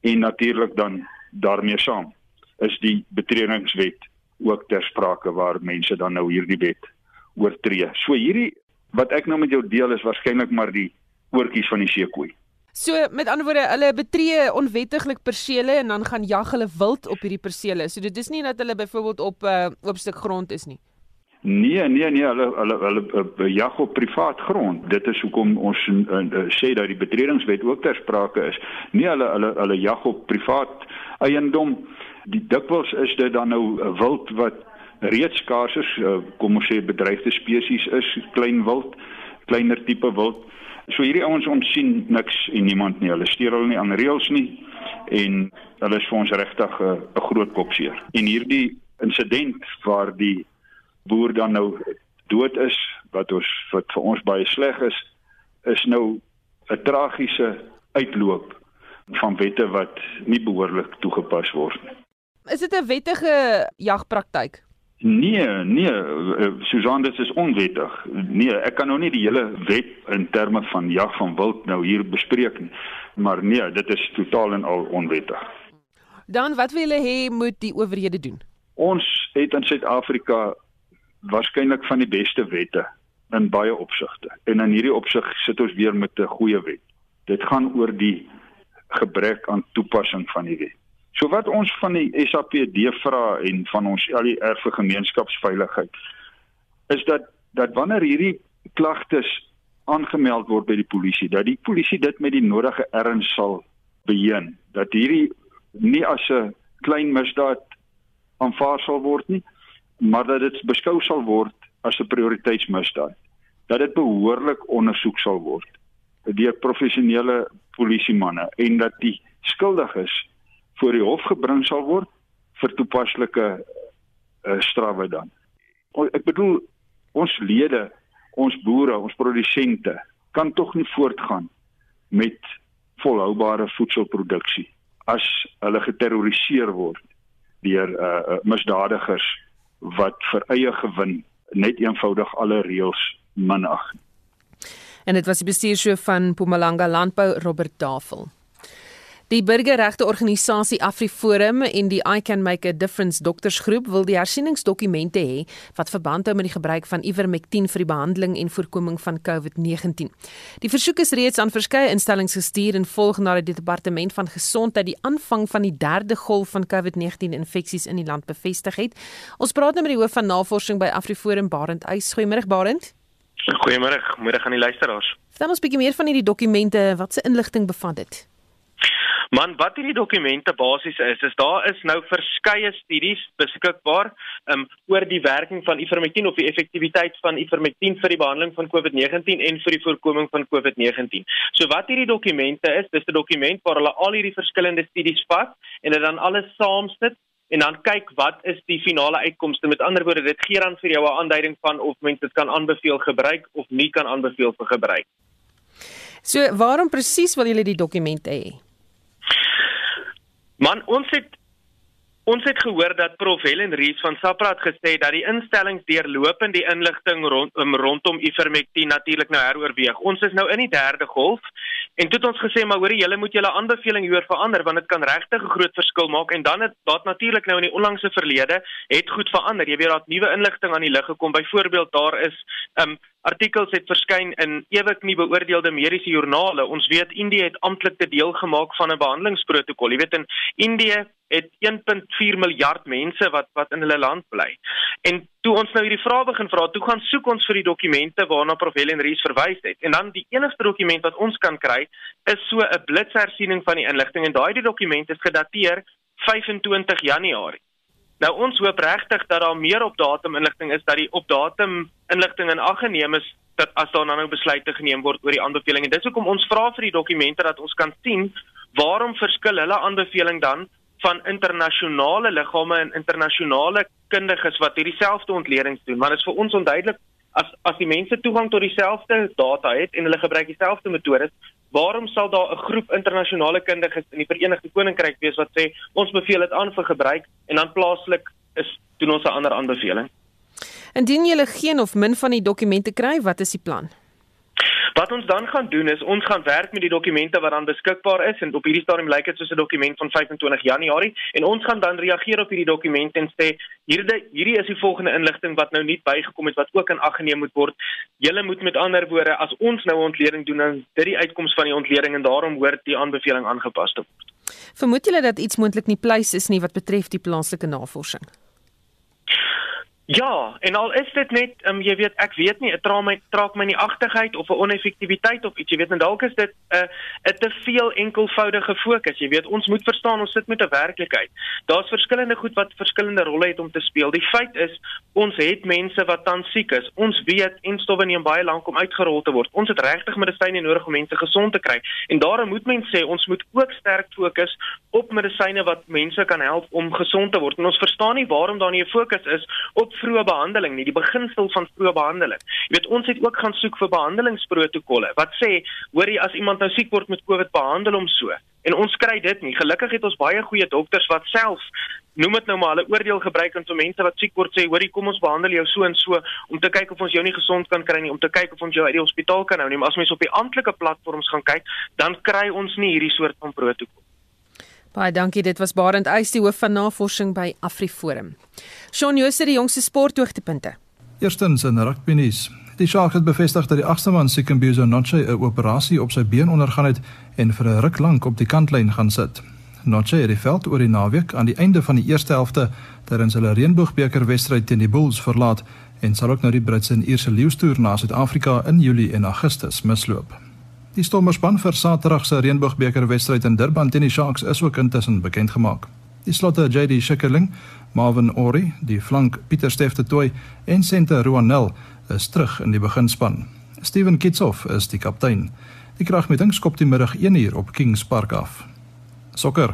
en natuurlik dan daarmee saam is die betredingswet ook ter sprake waar mense dan nou hierdie wet oortree. So hierdie wat ek nou met jou deel is waarskynlik maar die oortjies van die seekoei. So met ander woorde, hulle betree onwettiglik persele en dan gaan jag hulle wild op hierdie persele. So dit is nie dat hulle byvoorbeeld op 'n uh, oop stuk grond is nie. Nee, nee, nee, hulle hulle hulle uh, jag op privaat grond. Dit is hoekom ons uh, uh, sê dat die betredingswet ook ter sprake is. Nee, hulle hulle hulle jag op privaat eiendom. Die dikwels is dit dan nou wild wat reeds skaars is, uh, kom ons sê bedreigde spesies is, klein wild, kleiner tipe wild. So hierdie ouens ons sien niks en niemand nie. Hulle steur hulle nie aan reëls nie en hulle is vir ons regtig 'n uh, groot kopseer. En hierdie insident waar die boer dan nou dood is wat ons wat vir ons baie sleg is, is nou 'n tragiese uitloop van wette wat nie behoorlik toegepas word nie. Is dit 'n wettige jagpraktyk? Nee, nee, eh, Susan, dit is onwettig. Nee, ek kan nou nie die hele wet in terme van jag van wild nou hier bespreek nie. Maar nee, dit is totaal en al onwettig. Dan wat wil julle hê moet die owerhede doen? Ons het in Suid-Afrika waarskynlik van die beste wette in baie opsigte. En in hierdie opsig sit ons weer met 'n goeie wet. Dit gaan oor die gebrek aan toepassing van die wet. So wat ons van die SAPD vra en van ons al die erfe gemeenskapsveiligheid is dat dat wanneer hierdie klagtes aangemeld word by die polisie dat die polisie dit met die nodige erns sal beheen dat hierdie nie as 'n klein misdaad aanvaar sal word nie maar dat dit beskou sal word as 'n prioriteitsmisdaad dat dit behoorlik ondersoek sal word deur professionele polisiemanne en dat die skuldiges voor die hof gebring sal word vir toepaslike uh, strawwe dan. Ek bedoel ons lede, ons boere, ons produsente kan tog nie voortgaan met volhoubare voedselproduksie as hulle geterroriseer word deur uh, misdadigers wat vir eie gewin net eenvoudig alle reëls minag. En dit was die bestuurshoof van Mpumalanga Landbou Robert Tafel. Die burgerregte organisasie AfriForum en die I Can Make a Difference doktersgroep wil die hersieningsdokumente hê wat verband hou met die gebruik van Ivermectin vir die behandeling en voorkoming van COVID-19. Die versoek is reeds aan verskeie instellings gestuur en volg nadat die departement van gesondheid die aanvang van die derde golf van COVID-19 infeksies in die land bevestig het. Ons praat nou met die hoof van navorsing by AfriForum Barend Eis. Goeiemôre Barend. Goeiemôre, môre aan die luisteraars. Vertel ons 'n bietjie meer van hierdie dokumente, wat se inligting bevat dit? Man, wat hierdie dokumente basies is, is daar is nou verskeie studies beskikbaar um, oor die werking van ivermectin of die effektiwiteit van ivermectin vir die behandeling van COVID-19 en vir die voorkoming van COVID-19. So wat hierdie dokumente is, dis 'n dokument waar hulle al hierdie verskillende studies vat en dit dan alles saamsit en dan kyk wat is die finale uitkomste. Met ander woorde, dit gee dan vir jou 'n aanduiding van of mense dit kan aanbeveel gebruik of nie kan aanbeveel vir gebruik. So, waarom presies wil julle die dokumente hê? Man, ons het ons het gehoor dat Prof Helen Rees van SAPRA het gesê dat die instellings deurlopend die inligting rond, um, rondom Ivermectin natuurlik nou heroorweeg. Ons is nou in die derde golf en toe het ons gesê maar hoor julle moet julle aanbeveling hieroor verander want dit kan regtig 'n groot verskil maak en dan het daar natuurlik nou in die onlangse verlede het goed verander. Jy weet daar het nuwe inligting aan die lig gekom. Byvoorbeeld daar is um artikels het verskyn in ewig nie beoordeelde mediese joernale. Ons weet Indië het amptelik te deel gemaak van 'n behandelingsprotokol. Jy weet in Indië het 1.4 miljard mense wat wat in hulle land bly. En toe ons nou hierdie vrae begin vra, toe gaan soek ons vir die dokumente waarna Prof Helen Rees verwys het. En dan die enigste dokument wat ons kan kry is so 'n blitshersiening van die inligting en daai dokument is gedateer 25 Januarie. Nou ons hoop regtig dat daar meer op datum inligting is dat die op datum inligting in ag geneem is dat as daar nou besluite geneem word oor die aanbeveling en dis hoekom ons vra vir die dokumente dat ons kan sien waarom verskil hulle aanbeveling dan van internasionale liggame en internasionale kundiges wat hierdie selfde ontledings doen want dit is vir ons onduidelik as as die mense toegang tot dieselfde data het en hulle gebruik dieselfde metodes, waarom sal daar 'n groep internasionale kundiges in die Verenigde Koninkryk wees wat sê ons beveel dit aan vir gebruik en dan plaaslik is doen ons 'n ander aanbeveling? Indien jy geen of min van die dokumente kry, wat is die plan? Wat ons dan gaan doen is ons gaan werk met die dokumente wat dan beskikbaar is en op hierdie stadium lyk dit soos 'n dokument van 25 Januarie en ons gaan dan reageer op hierdie dokumente en sê hierdie hierdie is die volgende inligting wat nou nie bygekom het wat ook in ag geneem moet word. Julle moet met ander woorde as ons nou 'n ontleding doen dan dit die uitkoms van die ontleding en daarom hoort die aanbeveling aangepas te word. Vermoed julle dat iets moontlik nie pleis is nie wat betref die plaaslike navorsing? Ja, en al is dit net, um, jy weet, ek weet nie, dit traak my traak my nie agtigheid of 'n oneffektiwiteit of iets, jy weet, en dalk is dit 'n uh, 'n te veel enkelvoudige fokus. Jy weet, ons moet verstaan ons sit met 'n werklikheid. Daar's verskillende goed wat verskillende rolle het om te speel. Die feit is, ons het mense wat tans siek is. Ons weet en stowwe neem baie lank om uitgerol te word. Ons het regtig medisyne nodig om mense gesond te kry. En daarom moet mense sê ons moet ook sterk fokus op medisyne wat mense kan help om gesond te word. En ons verstaan nie waarom daar nie 'n fokus is op vroeë behandeling nie, die beginsel van vroeë behandeling. Jy weet, ons het ook gaan soek vir behandelingsprotokolle wat sê, hoor jy as iemand nou siek word met COVID, behandel hom so. En ons kry dit nie. Gelukkig het ons baie goeie dokters wat self noem dit nou maar hulle oordeel gebruik en so mense wat siek word sê, hoorie, kom ons behandel jou so en so om te kyk of ons jou nie gesond kan kry nie, om te kyk of ons jou uit die hospitaal kan hou nie. Maar as mens op die amptelike platforms gaan kyk, dan kry ons nie hierdie soort van protokol. Baie dankie. Dit was Barend Eys, die hoof van navorsing by AfriForum. Shaun Jooste, die jongste sporthoogtepunte. Eerstens in rugby nuus. Die Sharks het bevestig dat die agste man Sikambizo Noche 'n operasie op sy been ondergaan het en vir 'n ruk lank op die kantlyn gaan sit. Noche het die veld oor die naweek aan die einde van die eerste helfte terwyl hulle reënboogbeker wedstryd teen die Bulls verlaat en sal ook nou die Britse en Ierse leeustoer na Suid-Afrika in Julie en Augustus misloop. Die Stormerspan vir Saterdag se Reënboogbeker wedstryd in Durban teen die Sharks is ook intussen bekend gemaak. Die slotte JD Schikkerling, Marvin Ori, die flank Pieter Stefte Toy en senter Roanel is terug in die beginspan. Steven Kitsoff is die kaptein. Die kragmeting skop die middag 1uur op Kings Park af. Sokker.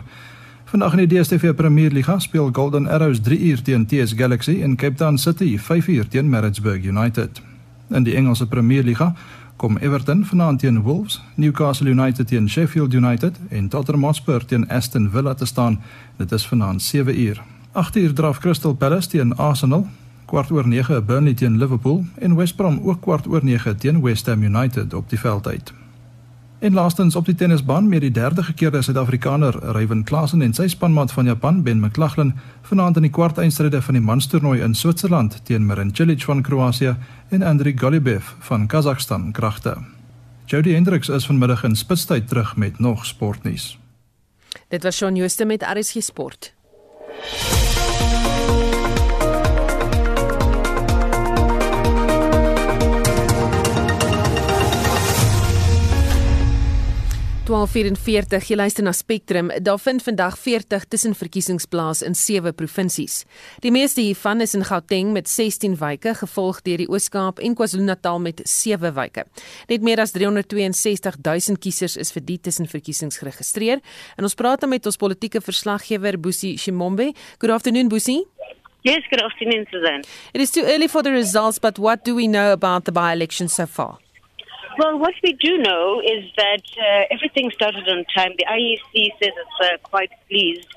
Vandag in die DStv Premier Liga speel Golden Arrows 3uur teen TS Galaxy en Cape Town City 5uur teen Maritzburg United. In die Engelse Premier Liga kom Everton vanaand teen Wolves, Newcastle United teen Sheffield United en Tottenham Hotspur teen Aston Villa te staan. Dit is vanaand 7 uur. 8 uur draf Crystal Palace teen Arsenal, kwart oor 9 Burnley teen Liverpool en West Brom ook kwart oor 9 teen West Ham United op die veld uit. En laastens op die tennisbaan met die derde gekeerde Suid-Afrikaner Ryan Klassen en sy spanmaat van Japan Ben McLaughlin vanaand in die kwart eindstryde van die manstoernooi in Switserland teen Marin Cilic van Kroasie en Andrei Golubev van Kazakhstan kragte. Jody Hendricks is vanmiddag in Spitstyd terug met nog sportnuus. Dit was Shaun Jooste met RSG Sport. 1244 jy luister na Spectrum. Daar vind vandag 40 tussenverkiesings plaas in 7 provinsies. Die meeste hiervan is in Gauteng met 16 wyke, gevolg deur die Oos-Kaap en KwaZulu-Natal met 7 wyke. Net meer as 362 000 kiesers is vir die tussenverkiesings geregistreer. En ons praat dan met ons politieke verslaggewer Boesie Shimombe. Good afternoon Boesie. Yes, good afternoon Suzanne. It is too early for the results, but what do we know about the by-election so far? Well, what we do know is that uh, everything started on time. The IEC says it's uh, quite pleased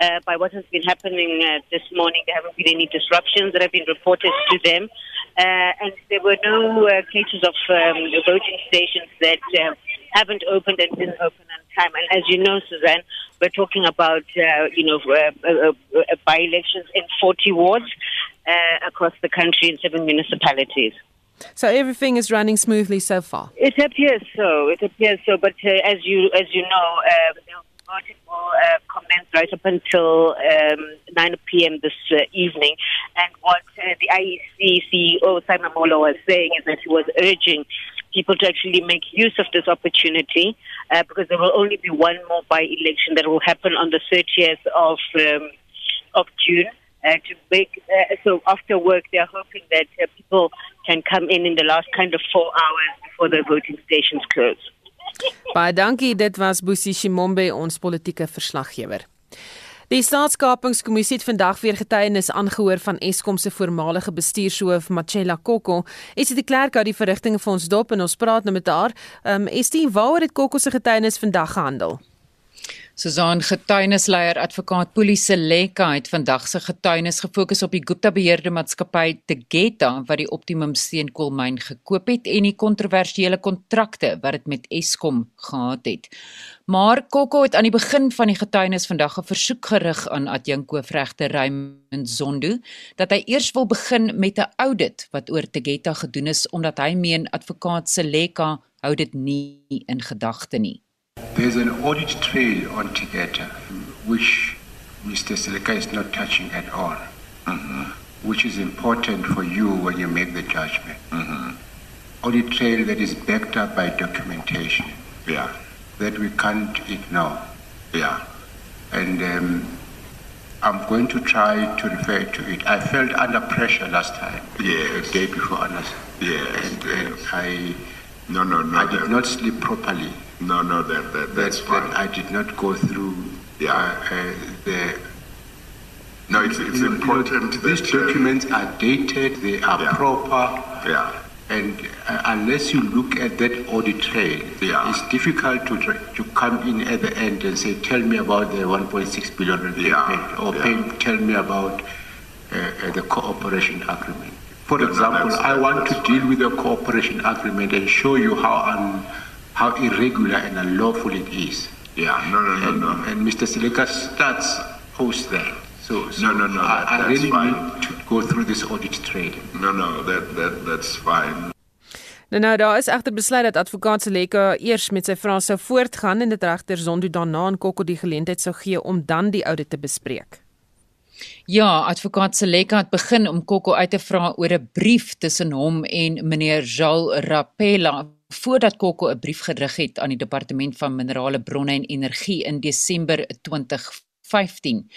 uh, by what has been happening uh, this morning. There haven't been any disruptions that have been reported to them. Uh, and there were no uh, cases of um, voting stations that haven't opened and didn't open on time. And as you know, Suzanne, we're talking about, you know, by-elections in 40 wards across the country in seven municipalities. So everything is running smoothly so far. It appears so. It appears so. But uh, as you as you know, uh, the voting will uh, commence right up until um, 9 p.m. this uh, evening. And what uh, the IEC CEO Simon Molo was saying is that he was urging people to actually make use of this opportunity uh, because there will only be one more by-election that will happen on the 30th of um, of June uh, to make. Uh, so after work, they are hoping that uh, people can come in in the last kind of four hours before the voting stations close. Baie dankie, dit was Boesie Shimombe, ons politieke verslaggewer. Die staatskapingskommissie het vandag weer getuienis aangehoor van Eskom se voormalige bestuurshoof Machela Kokko. Is dit die klerk uit die verrigtinge vir ons dop en ons praat nou met haar. Ehm um, dit waaroor het Kokko se getuienis vandag gehandel? Susan getuienisleier advokaat Polisie Lekka het vandag se getuienis gefokus op die Gupta beheerde maatskappy Tegeta wat die Optimum steenkoolmyn gekoop het en die kontroversiële kontrakte wat dit met Eskom gehad het. Maar Kokko het aan die begin van die getuienis vandag 'n versoek gerig aan adjunkhoofregter Raymond Zondo dat hy eers wil begin met 'n audit wat oor Tegeta gedoen is omdat hy meen advokaat Seleka hou dit nie in gedagte nie. There's an audit trail on Tigeta, which Mr. Seleka is not touching at all, mm-hmm. which is important for you when you make the judgment. Mm-hmm. Audit trail that is backed up by documentation. Yeah. That we can't ignore. Yeah. And um, I'm going to try to refer to it. I felt under pressure last time. Yes. The day before, honestly. Yes. And, and I. No, no, no. I did not sleep properly. No, no, that, that that's that, fine. That I did not go through yeah. uh, uh, the. No, it's, it's you important you these uh, documents are dated, they are yeah. proper. Yeah. And uh, unless you look at that audit trail, yeah. it's difficult to to come in at the end and say, "Tell me about the 1.6 billion repayment," yeah. or yeah. pay, tell me about uh, the cooperation agreement. For example, I want to deal with the cooperation agreement and show you how un, how irregular and unlawful it is. Yeah, no, no, no, and, no. And Mr. Sileka starts post that. So, so no, no, no. I, That, I really fine. need to go through this audit trail. No, no, that that that's fine. Nou nou daar is egter besluit dat advokaat Seleka eers met sy vrae sou voortgaan en dit regter Zondo daarna aan Kokko die geleentheid sou gee om dan die audit te bespreek. Ja, advokaat Seleka het begin om Kokko uit te vra oor 'n brief tussen hom en meneer Jal Rapella voordat Kokko 'n brief gerig het aan die departement van minerale bronne en energie in Desember 2015.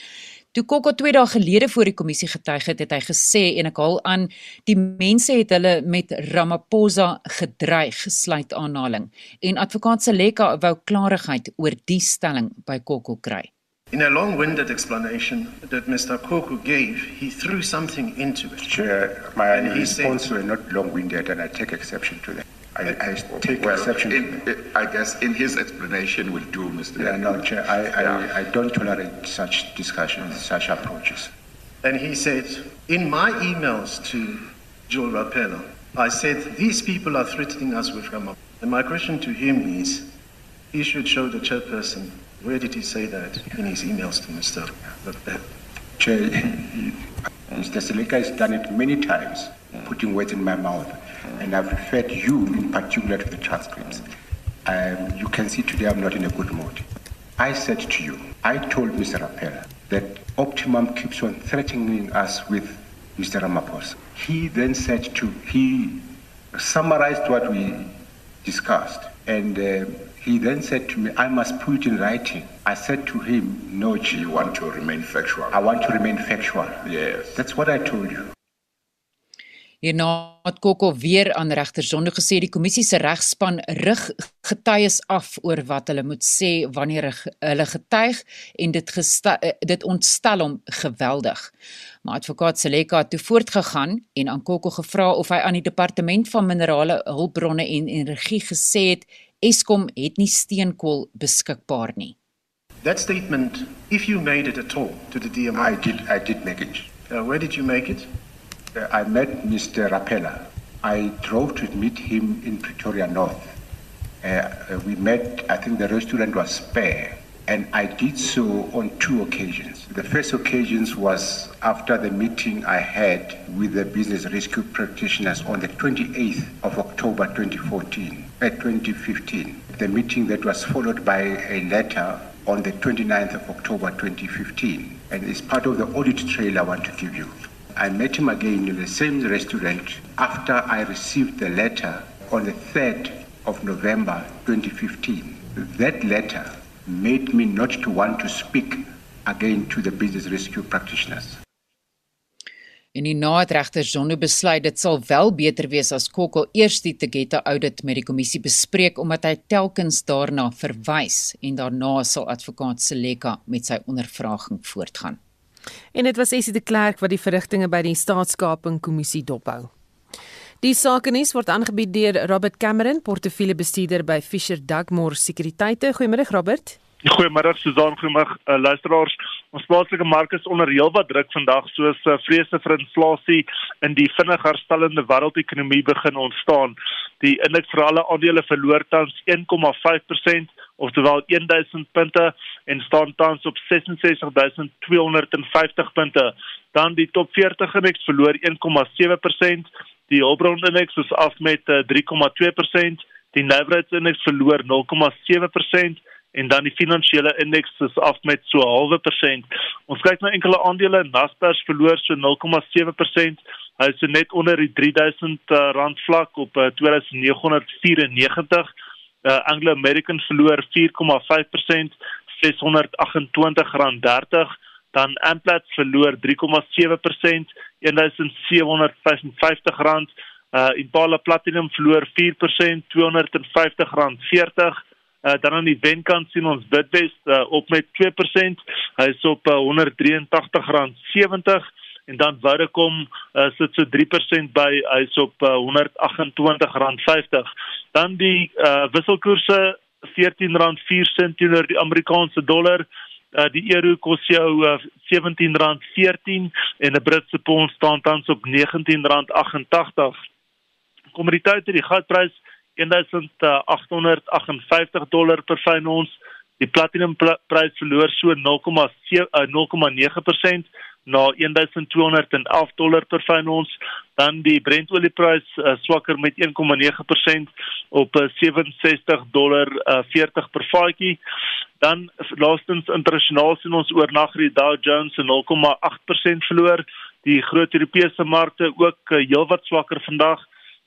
Toe Kokko 2 dae gelede voor die kommissie getuig het, het hy gesê en ek haal aan, die mense het hulle met Ramaphosa gedreig, gesluit aanhaling. En advokaat Seleka wou klarigheid oor die stelling by Kokko kry. In a long-winded explanation that Mr. Koku gave, he threw something into it. Chair, my And he response said- were not long-winded, and I take exception to that. I, uh, I take well, exception. to in, I guess in his explanation will do, Mr. Yeah, no, Chair, I, Yeah. I, I don't tolerate such discussions, such approaches. And he said, in my emails to Joel Rapello, I said, these people are threatening us with Ramaphosa. And my question to him is, he should show the chairperson, where did he say that in his emails to Mr. Chair, [LAUGHS] Mr. Seleka has done it many times, putting words in my mouth, and I've referred you in particular to the transcripts. Um, you can see today I'm not in a good mood. I said to you, I told Mr. Rappella that Optimum keeps on threatening us with Mr. Ramaphosa. He then said to, he summarized what we discussed, and uh, he then said to me, I must put it in writing. I said to him, No, Chief. You want to remain factual. I want to remain factual. Yes. That's what I told you. Hierna het Kokko weer aan regter Zondo gesê die kommissie se regspan rig getuies af oor wat hulle moet sê wanneer hulle getuig en dit gesta, eh, dit ontstel hom geweldig. Maar advokaat Seleka het toe voortgegaan en aan Kokko gevra of hy aan die departement van minerale hulpbronne en energie gesê het Eskom het nie steenkool beskikbaar nie. That statement, if you made it at all to the DMI, I did, I did make it. uh, where did you make it? Uh, I met Mr. Rappella. I drove to meet him in Pretoria North. Uh, uh, we met, I think the restaurant was Spare, and I did so on two occasions. The first occasions was after the meeting I had with the business rescue practitioners on the 28th of October 2014, uh, 2015. The meeting that was followed by a letter on the 29th of October 2015, and it's part of the audit trail I want to give you. I met him again in the same restaurant after I received the letter on the 3rd of November 2015. That letter made me not to want to speak again to the business rescue practitioners. En die na het regter Zondo besluit dit sal wel beter wees as Kokko eers die Tegeta audit met die kommissie bespreek omdat hy telkens daarna verwys en daarna sal advokaat Seleka met sy ondervraging voortgaan. En dit was Essie de Klerk wat die verrigtinge by die staatskaping kommissie dophou. Die sakenis word aangebied deur Robert Cameron, portefeuljebestuurder by Fisher Dugmore Sekuriteite. Goeiemôre Robert. Goeiemôre Susan, goeiemôre uh, luisteraars. Ons plaaslike mark is onder heelwat druk vandag soos uh, vrese vir inflasie in die vinnig herstellende wêreldekonomie begin ontstaan. Die indeks vir alle aandele verloor tans 1,5% oftewel 1000 punte en staan tans op 66250 punte. Dan die top 40 indeks verloor 1,7%. Die Hulbron indeks is af met 3,2%, uh, die Navrats indeks verloor 0,7% en dan die finansiële indeks is af met so 0,5 persent. Ons kyk na enkele aandele, Naspers verloor so 0,7%. Hy is so net onder die 3000 uh, vlak op uh, 2994. Uh, Anglo American verloor 4,5%, 628 rand 30 dan Amplats verloor 3,7%, 1755 rand. Uh Impala Platinum verloor 4%, 250 rand 40. Uh dan aan die wenkant sien ons Bidwest uh, op met 2%. Hy is op uh, 183 rand 70 en dan Vodacom uh, sit so 3% by hy is op uh, 128 rand 50. Dan die uh wisselkoerse 14 rand 4 sent teenoor die Amerikaanse dollar. Uh, die euro kos jou uh, R17.14 en 'n Britse pond staan tans op R19.88. Kommoditeite, die goudprys 1858 dollar per fyn ons. Die platinum prys verloor so 0,7 0,9% na 1211 dollar per fyn ons. Dan die Brent olieprys uh, swakker met 1,9% op uh, 67 dollar uh, 40 per vatjie. Dan laastens internasionaal sien ons oornag die Dow Jones 0,8% verloor. Die groot Europese markte ook uh, heelwat swakker vandag.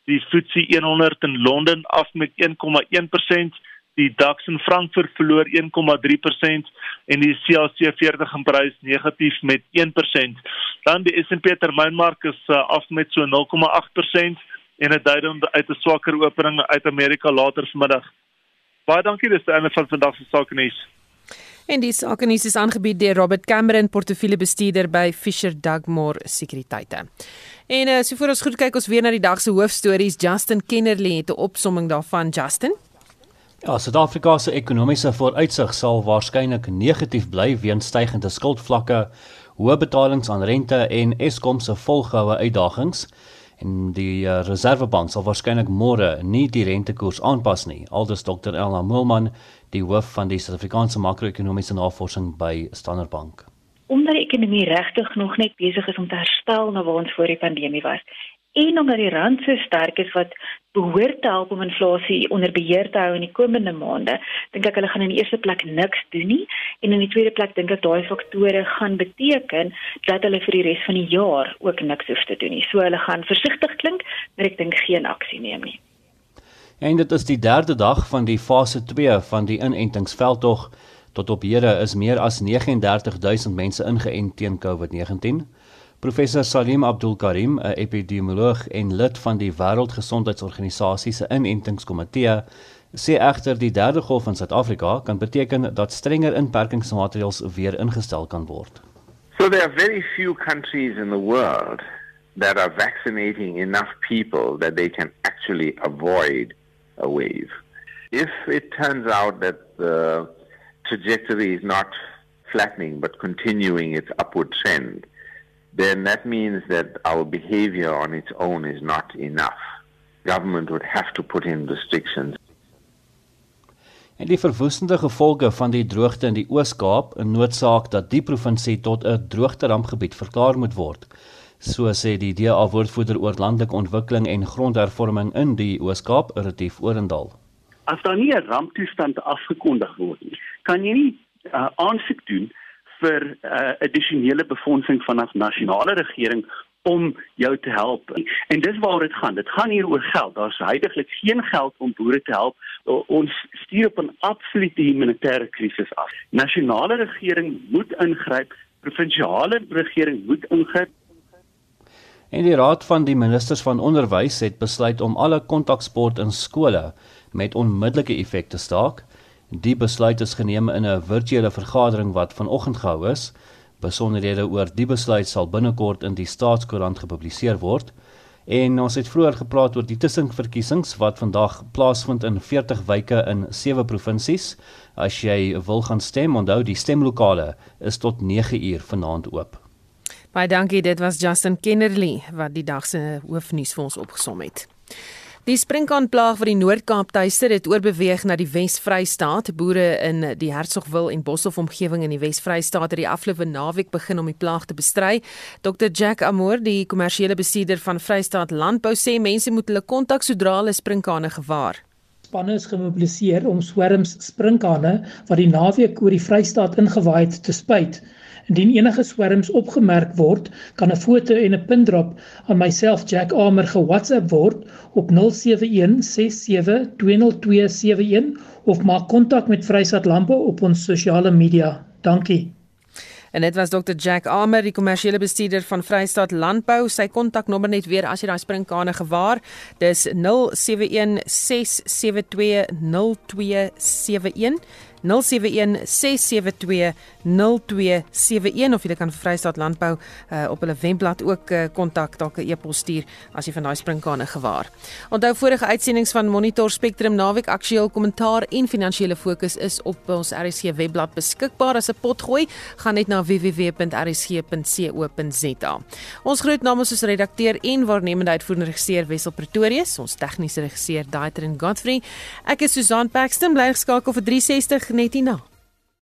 Die FTSE 100 in Londen af met 1,1%. Die DAX in Frankfurt verloor 1,3% en die CAC 40 in Parys negatief met 1%. Dan die S&P termynmark is uh, af met so 0,8% en dit dui dan uit 'n swakker opening uit Amerika later vanmiddag. Baie dankie dis die einde van vandag se sake nuus. En die sake nuus is aangebied deur Robert Cameron, portefeuljebestuurder by Fisher Dugmore Sekuriteite. En uh, so voor ons goed kyk ons weer na die dag se hoofstories. Justin Kennerly het 'n opsomming daarvan, Justin. Ja, Suid-Afrika se ekonomiese vooruitsig sal waarskynlik negatief bly weens stygende skuldvlakke, hoë betalings aan rente en Eskom se volgehoue uitdagings en die uh, Reservebank sal waarskynlik môre nie die rentekoers aanpas nie. Aldus Dr. Elna Moelman, die hoof van die Suid-Afrikaanse makro-ekonomiese navorsing by Standard Bank. Omdat die ekonomie regtig nog net besig is om te herstel na waar ons voor die pandemie was, en omdat die rand so sterk is wat behoort te help om inflasie onder beheer te hou in die komende maande, dink ek hulle gaan in die eerste plek niks doen nie en in die tweede plek dink ek daai faktore gaan beteken dat hulle vir die res van die jaar ook niks hoef te doen nie. So hulle gaan versigtig klink, maar ek dink geen aksie neem nie. En dit is die derde dag van die fase 2 van die inentingsveldtog. Tot op hede is meer as 39000 mense ingeënt teen COVID-19. Professor Salim Abdul Karim, 'n epidemioloog en lid van die Wêreldgesondheidsorganisasie se inentingskomitee, sê egter die derde golf in Suid-Afrika kan beteken dat strenger inperkingsmaatreëls weer ingestel kan word. So there are very few countries in the world that are vaccinating enough people that they can actually avoid a wave. If it turns out that the trajectory is not flattening but continuing its upward trend, then that means that our behavior on its own is not enough. Government would have to put in restrictions. En die verwoestende gevolge van die droogte in die Oos-Kaap, 'n noodsaak dat die provinsie tot 'n droogterampgebied verklaar moet word. So sê die DA woordvoerder oor landelike ontwikkeling en grondhervorming in die Oos-Kaap, Retief Orendal. As daar nie 'n ramptoestand afgekondig word nie, kan jy nie uh, aansoek doen vir uh, addisionele befondsing vanaf nasionale regering om jou te help. En dis waaroor dit gaan. Dit gaan hier oor geld. Daar's heidaglik geen geld om boere te help. Ons stuur op 'n absolute humanitêre krisis af. Nasionale regering moet ingryp, provinsiale regering moet ingryp. En die Raad van die Ministers van Onderwys het besluit om alle kontaksport in skole met onmiddellike effek te staak. Die besluit is geneem in 'n virtuele vergadering wat vanoggend gehou is. Besonderhede oor die besluit sal binnekort in die Staatskoerant gepubliseer word. En ons het vroeër gepraat oor die tussenverkiesings wat vandag plaasvind in 40 wyke in 7 provinsies. As jy wil gaan stem, onthou die stemlokale is tot 9 uur vanaand oop. Baie dankie, dit was Justin Kennerly wat die dag se hoofnuus vir ons opgesom het. Die sprinkaanplaag wat die Noord-Kaap tuister het oorbeweeg na die Wes-Vrystaat. Boere in die Hertsgwil en Boshoff omgewing in die Wes-Vrystaat het die afgelope naweek begin om die plaag te bestry. Dr Jack Amoor, die kommersiële bestuurder van Vrystaat Landbou, sê mense moet hulle kontak sodra hulle sprinkane gewaar. Spanne is gemobiliseer om swerms sprinkane wat die naweek oor die Vrystaat ingewaai het te spuit. Indien enige swerms opgemerk word, kan 'n foto en 'n pindrop aan myself Jack Amer ge-WhatsApp word op 0716720271 of maak kontak met Vrysat Landbou op ons sosiale media. Dankie. En dit was Dr Jack Amer, die kommersiële bestuurder van Vrystaat Landbou. Sy kontaknommer net weer as jy daai sprinkane gewaar, dis 0716720271. 0716720271 of jy kan Vrystaat Landbou uh, op hulle webblad ook uh, kontak dalk 'n e-pos stuur as jy van daai sprinkane gewaar. Onthou vorige uitsendings van Monitor Spectrum naweek aktueel kommentaar en finansiële fokus is op ons RSG webblad beskikbaar as 'n potgooi. Gaan net na www.rsg.co.za. Ons groet namens ons redakteur en waarnemende uitvoerende regisseur Wessel Pretorius, ons tegniese regisseur Daitrin Godfrey. Ek is Susan Paxton, bly geskakel vir 360 net hierna.